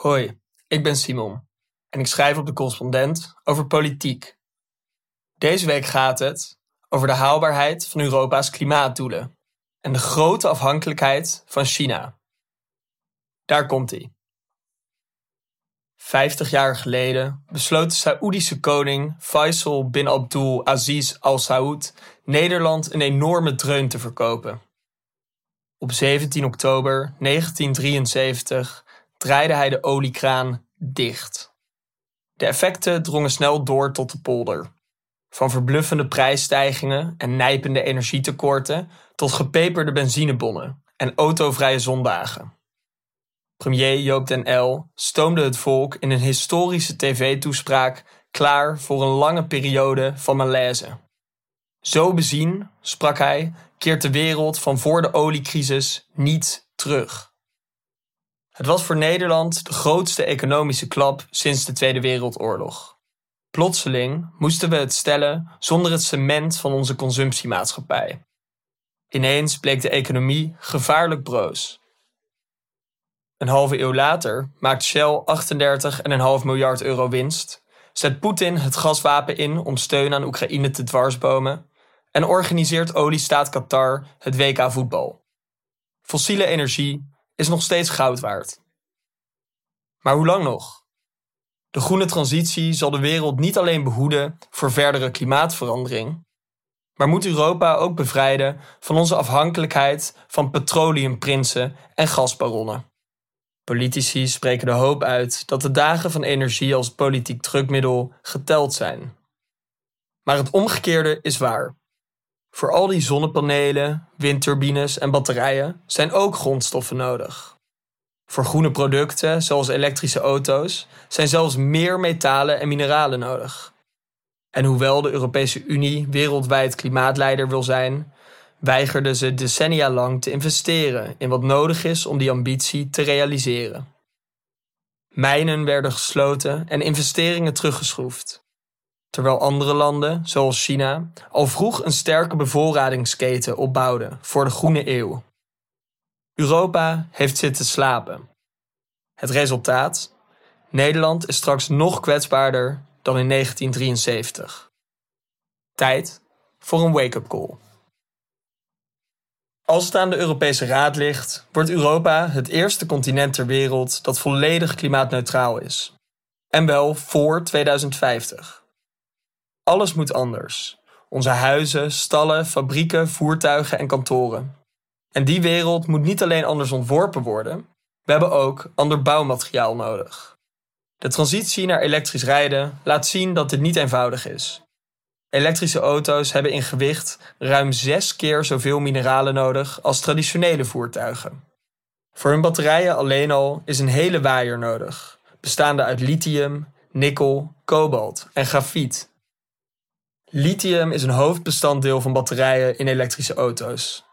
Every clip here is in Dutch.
Hoi, ik ben Simon en ik schrijf op de correspondent over politiek. Deze week gaat het over de haalbaarheid van Europa's klimaatdoelen en de grote afhankelijkheid van China. Daar komt hij. Vijftig jaar geleden besloot de Saoedische koning Faisal bin Abdul Aziz Al Saud Nederland een enorme dreun te verkopen. Op 17 oktober 1973 draaide hij de oliekraan dicht. De effecten drongen snel door tot de polder. Van verbluffende prijsstijgingen en nijpende energietekorten tot gepeperde benzinebonnen en autovrije zondagen. Premier Joop den L stoomde het volk in een historische tv-toespraak klaar voor een lange periode van malaise. Zo bezien, sprak hij, keert de wereld van voor de oliecrisis niet terug. Het was voor Nederland de grootste economische klap sinds de Tweede Wereldoorlog. Plotseling moesten we het stellen zonder het cement van onze consumptiemaatschappij. Ineens bleek de economie gevaarlijk broos. Een halve eeuw later maakt Shell 38,5 miljard euro winst, zet Poetin het gaswapen in om steun aan Oekraïne te dwarsbomen en organiseert oliestaat Qatar het WK voetbal. Fossiele energie is nog steeds goud waard. Maar hoe lang nog? De groene transitie zal de wereld niet alleen behoeden voor verdere klimaatverandering, maar moet Europa ook bevrijden van onze afhankelijkheid van petroleumprinsen en gasbaronnen. Politici spreken de hoop uit dat de dagen van energie als politiek drukmiddel geteld zijn. Maar het omgekeerde is waar. Voor al die zonnepanelen, windturbines en batterijen zijn ook grondstoffen nodig. Voor groene producten, zoals elektrische auto's, zijn zelfs meer metalen en mineralen nodig. En hoewel de Europese Unie wereldwijd klimaatleider wil zijn, weigerden ze decennia lang te investeren in wat nodig is om die ambitie te realiseren. Mijnen werden gesloten en investeringen teruggeschroefd terwijl andere landen, zoals China, al vroeg een sterke bevoorradingsketen opbouwden voor de groene eeuw. Europa heeft zitten slapen. Het resultaat? Nederland is straks nog kwetsbaarder dan in 1973. Tijd voor een wake-up call. Als het aan de Europese Raad ligt, wordt Europa het eerste continent ter wereld dat volledig klimaatneutraal is. En wel voor 2050. Alles moet anders. Onze huizen, stallen, fabrieken, voertuigen en kantoren. En die wereld moet niet alleen anders ontworpen worden, we hebben ook ander bouwmateriaal nodig. De transitie naar elektrisch rijden laat zien dat dit niet eenvoudig is. Elektrische auto's hebben in gewicht ruim zes keer zoveel mineralen nodig als traditionele voertuigen. Voor hun batterijen alleen al is een hele waaier nodig, bestaande uit lithium, nikkel, kobalt en grafiet. Lithium is een hoofdbestanddeel van batterijen in elektrische auto's.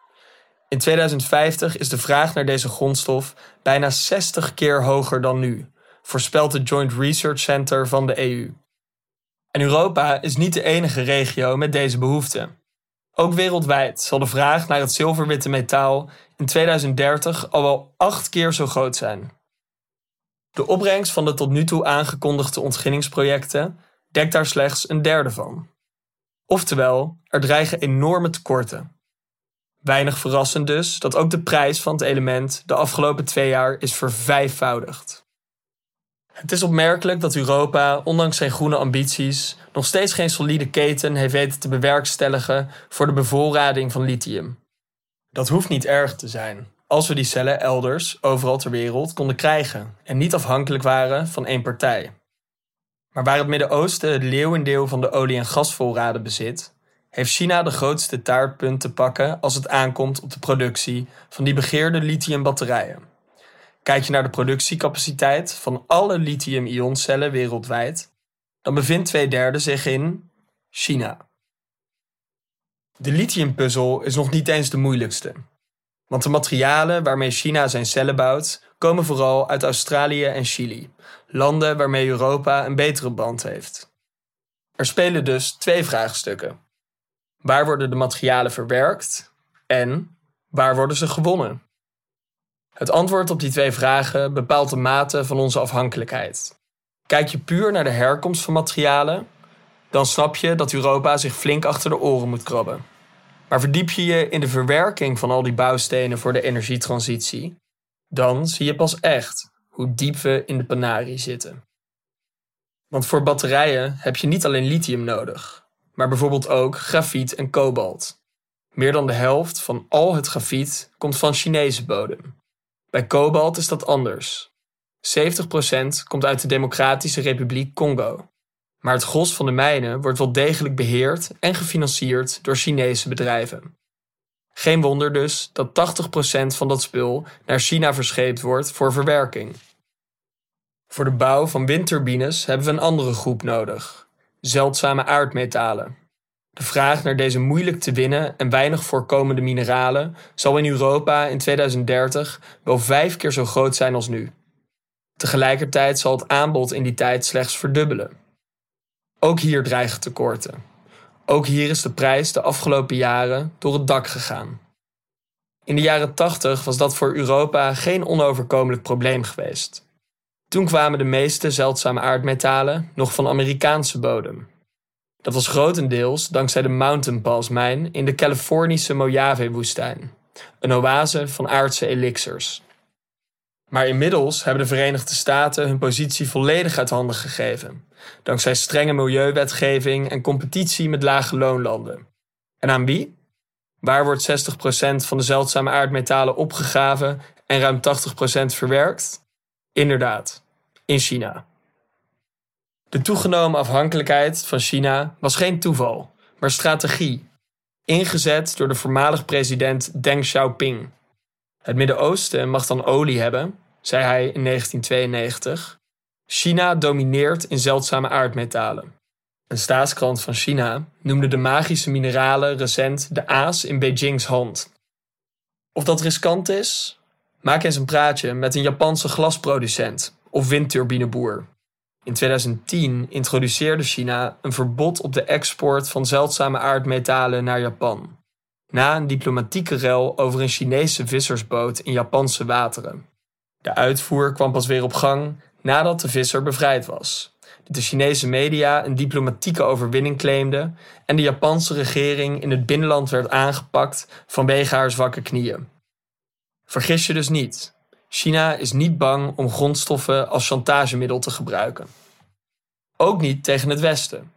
In 2050 is de vraag naar deze grondstof bijna 60 keer hoger dan nu, voorspelt het Joint Research Center van de EU. En Europa is niet de enige regio met deze behoefte. Ook wereldwijd zal de vraag naar het zilverwitte metaal in 2030 al wel acht keer zo groot zijn. De opbrengst van de tot nu toe aangekondigde ontginningsprojecten dekt daar slechts een derde van. Oftewel, er dreigen enorme tekorten. Weinig verrassend dus dat ook de prijs van het element de afgelopen twee jaar is vervijfvoudigd. Het is opmerkelijk dat Europa, ondanks zijn groene ambities, nog steeds geen solide keten heeft weten te bewerkstelligen voor de bevoorrading van lithium. Dat hoeft niet erg te zijn, als we die cellen elders, overal ter wereld, konden krijgen en niet afhankelijk waren van één partij. Maar waar het Midden-Oosten het leeuwendeel van de olie- en gasvoorraden bezit, heeft China de grootste taartpunt te pakken als het aankomt op de productie van die begeerde lithiumbatterijen. Kijk je naar de productiecapaciteit van alle lithium-ioncellen wereldwijd, dan bevindt twee derde zich in China. De lithiumpuzzel is nog niet eens de moeilijkste. Want de materialen waarmee China zijn cellen bouwt, komen vooral uit Australië en Chili, landen waarmee Europa een betere band heeft. Er spelen dus twee vraagstukken. Waar worden de materialen verwerkt en waar worden ze gewonnen? Het antwoord op die twee vragen bepaalt de mate van onze afhankelijkheid. Kijk je puur naar de herkomst van materialen, dan snap je dat Europa zich flink achter de oren moet krabben. Maar verdiep je je in de verwerking van al die bouwstenen voor de energietransitie, dan zie je pas echt hoe diep we in de panarie zitten. Want voor batterijen heb je niet alleen lithium nodig, maar bijvoorbeeld ook grafiet en kobalt. Meer dan de helft van al het grafiet komt van Chinese bodem. Bij kobalt is dat anders. 70% komt uit de Democratische Republiek Congo. Maar het gros van de mijnen wordt wel degelijk beheerd en gefinancierd door Chinese bedrijven. Geen wonder dus dat 80% van dat spul naar China verscheept wordt voor verwerking. Voor de bouw van windturbines hebben we een andere groep nodig: zeldzame aardmetalen. De vraag naar deze moeilijk te winnen en weinig voorkomende mineralen zal in Europa in 2030 wel vijf keer zo groot zijn als nu. Tegelijkertijd zal het aanbod in die tijd slechts verdubbelen. Ook hier dreigen tekorten. Ook hier is de prijs de afgelopen jaren door het dak gegaan. In de jaren 80 was dat voor Europa geen onoverkomelijk probleem geweest. Toen kwamen de meeste zeldzame aardmetalen nog van Amerikaanse bodem. Dat was grotendeels dankzij de Mountain Pass mijn in de Californische Mojave-woestijn, een oase van aardse elixirs. Maar inmiddels hebben de Verenigde Staten hun positie volledig uit handen gegeven, dankzij strenge milieuwetgeving en competitie met lage loonlanden. En aan wie? Waar wordt 60% van de zeldzame aardmetalen opgegraven en ruim 80% verwerkt? Inderdaad, in China. De toegenomen afhankelijkheid van China was geen toeval, maar strategie, ingezet door de voormalig president Deng Xiaoping. Het Midden-Oosten mag dan olie hebben, zei hij in 1992. China domineert in zeldzame aardmetalen. Een staatskrant van China noemde de magische mineralen recent de aas in Beijings hand. Of dat riskant is? Maak eens een praatje met een Japanse glasproducent of windturbineboer. In 2010 introduceerde China een verbod op de export van zeldzame aardmetalen naar Japan. Na een diplomatieke rel over een Chinese vissersboot in Japanse wateren. De uitvoer kwam pas weer op gang nadat de visser bevrijd was. De Chinese media een diplomatieke overwinning claimde en de Japanse regering in het binnenland werd aangepakt vanwege haar zwakke knieën. Vergis je dus niet. China is niet bang om grondstoffen als chantagemiddel te gebruiken. Ook niet tegen het Westen.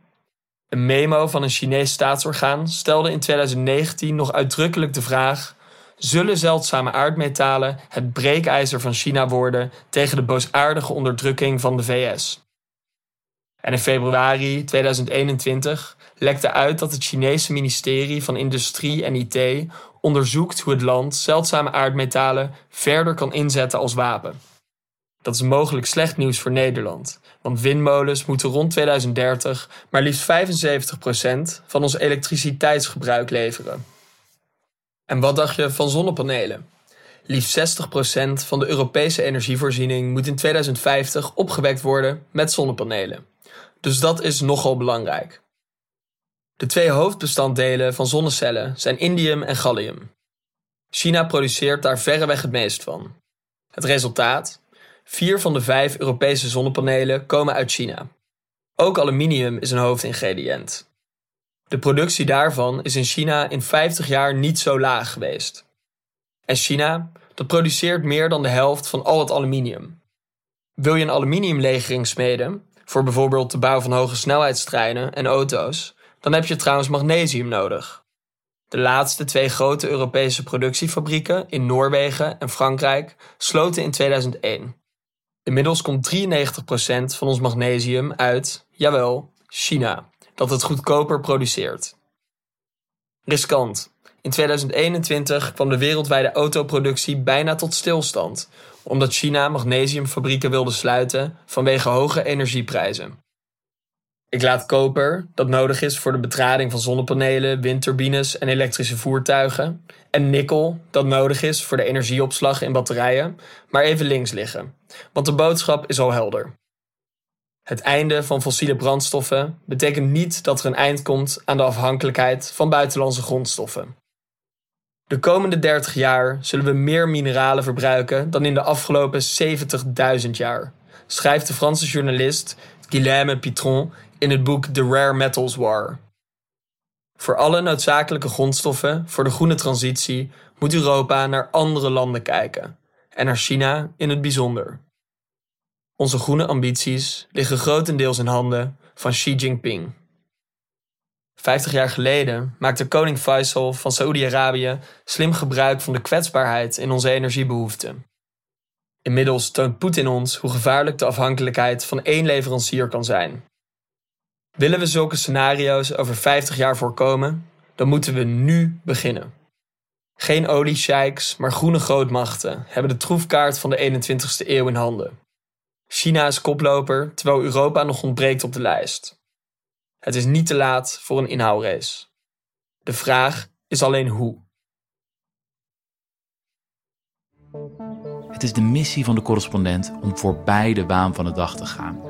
Een memo van een Chinees staatsorgaan stelde in 2019 nog uitdrukkelijk de vraag: zullen zeldzame aardmetalen het breekijzer van China worden tegen de boosaardige onderdrukking van de VS? En in februari 2021 lekte uit dat het Chinese ministerie van Industrie en IT onderzoekt hoe het land zeldzame aardmetalen verder kan inzetten als wapen. Dat is mogelijk slecht nieuws voor Nederland, want windmolens moeten rond 2030 maar liefst 75% van ons elektriciteitsgebruik leveren. En wat dacht je van zonnepanelen? Liefst 60% van de Europese energievoorziening moet in 2050 opgewekt worden met zonnepanelen. Dus dat is nogal belangrijk. De twee hoofdbestanddelen van zonnecellen zijn indium en gallium. China produceert daar verreweg het meest van. Het resultaat? Vier van de vijf Europese zonnepanelen komen uit China. Ook aluminium is een hoofdingrediënt. De productie daarvan is in China in 50 jaar niet zo laag geweest. En China, dat produceert meer dan de helft van al het aluminium. Wil je een aluminiumlegering smeden, voor bijvoorbeeld de bouw van hoge snelheidstreinen en auto's, dan heb je trouwens magnesium nodig. De laatste twee grote Europese productiefabrieken in Noorwegen en Frankrijk sloten in 2001. Inmiddels komt 93% van ons magnesium uit, jawel, China, dat het goedkoper produceert. Riskant. In 2021 kwam de wereldwijde autoproductie bijna tot stilstand, omdat China magnesiumfabrieken wilde sluiten vanwege hoge energieprijzen. Ik laat koper, dat nodig is voor de betrading van zonnepanelen, windturbines en elektrische voertuigen, en nikkel, dat nodig is voor de energieopslag in batterijen, maar even links liggen, want de boodschap is al helder. Het einde van fossiele brandstoffen betekent niet dat er een eind komt aan de afhankelijkheid van buitenlandse grondstoffen. De komende 30 jaar zullen we meer mineralen verbruiken dan in de afgelopen 70.000 jaar, schrijft de Franse journalist Guillaume Pitron in het boek The Rare Metals War. Voor alle noodzakelijke grondstoffen voor de groene transitie moet Europa naar andere landen kijken, en naar China in het bijzonder. Onze groene ambities liggen grotendeels in handen van Xi Jinping. Vijftig jaar geleden maakte koning Faisal van Saoedi-Arabië slim gebruik van de kwetsbaarheid in onze energiebehoeften. Inmiddels toont Poetin ons hoe gevaarlijk de afhankelijkheid van één leverancier kan zijn. Willen we zulke scenario's over 50 jaar voorkomen, dan moeten we nu beginnen. Geen oliesheiks, maar groene grootmachten hebben de troefkaart van de 21ste eeuw in handen. China is koploper, terwijl Europa nog ontbreekt op de lijst. Het is niet te laat voor een inhoudrace. De vraag is alleen hoe. Het is de missie van de correspondent om voorbij de baan van de dag te gaan.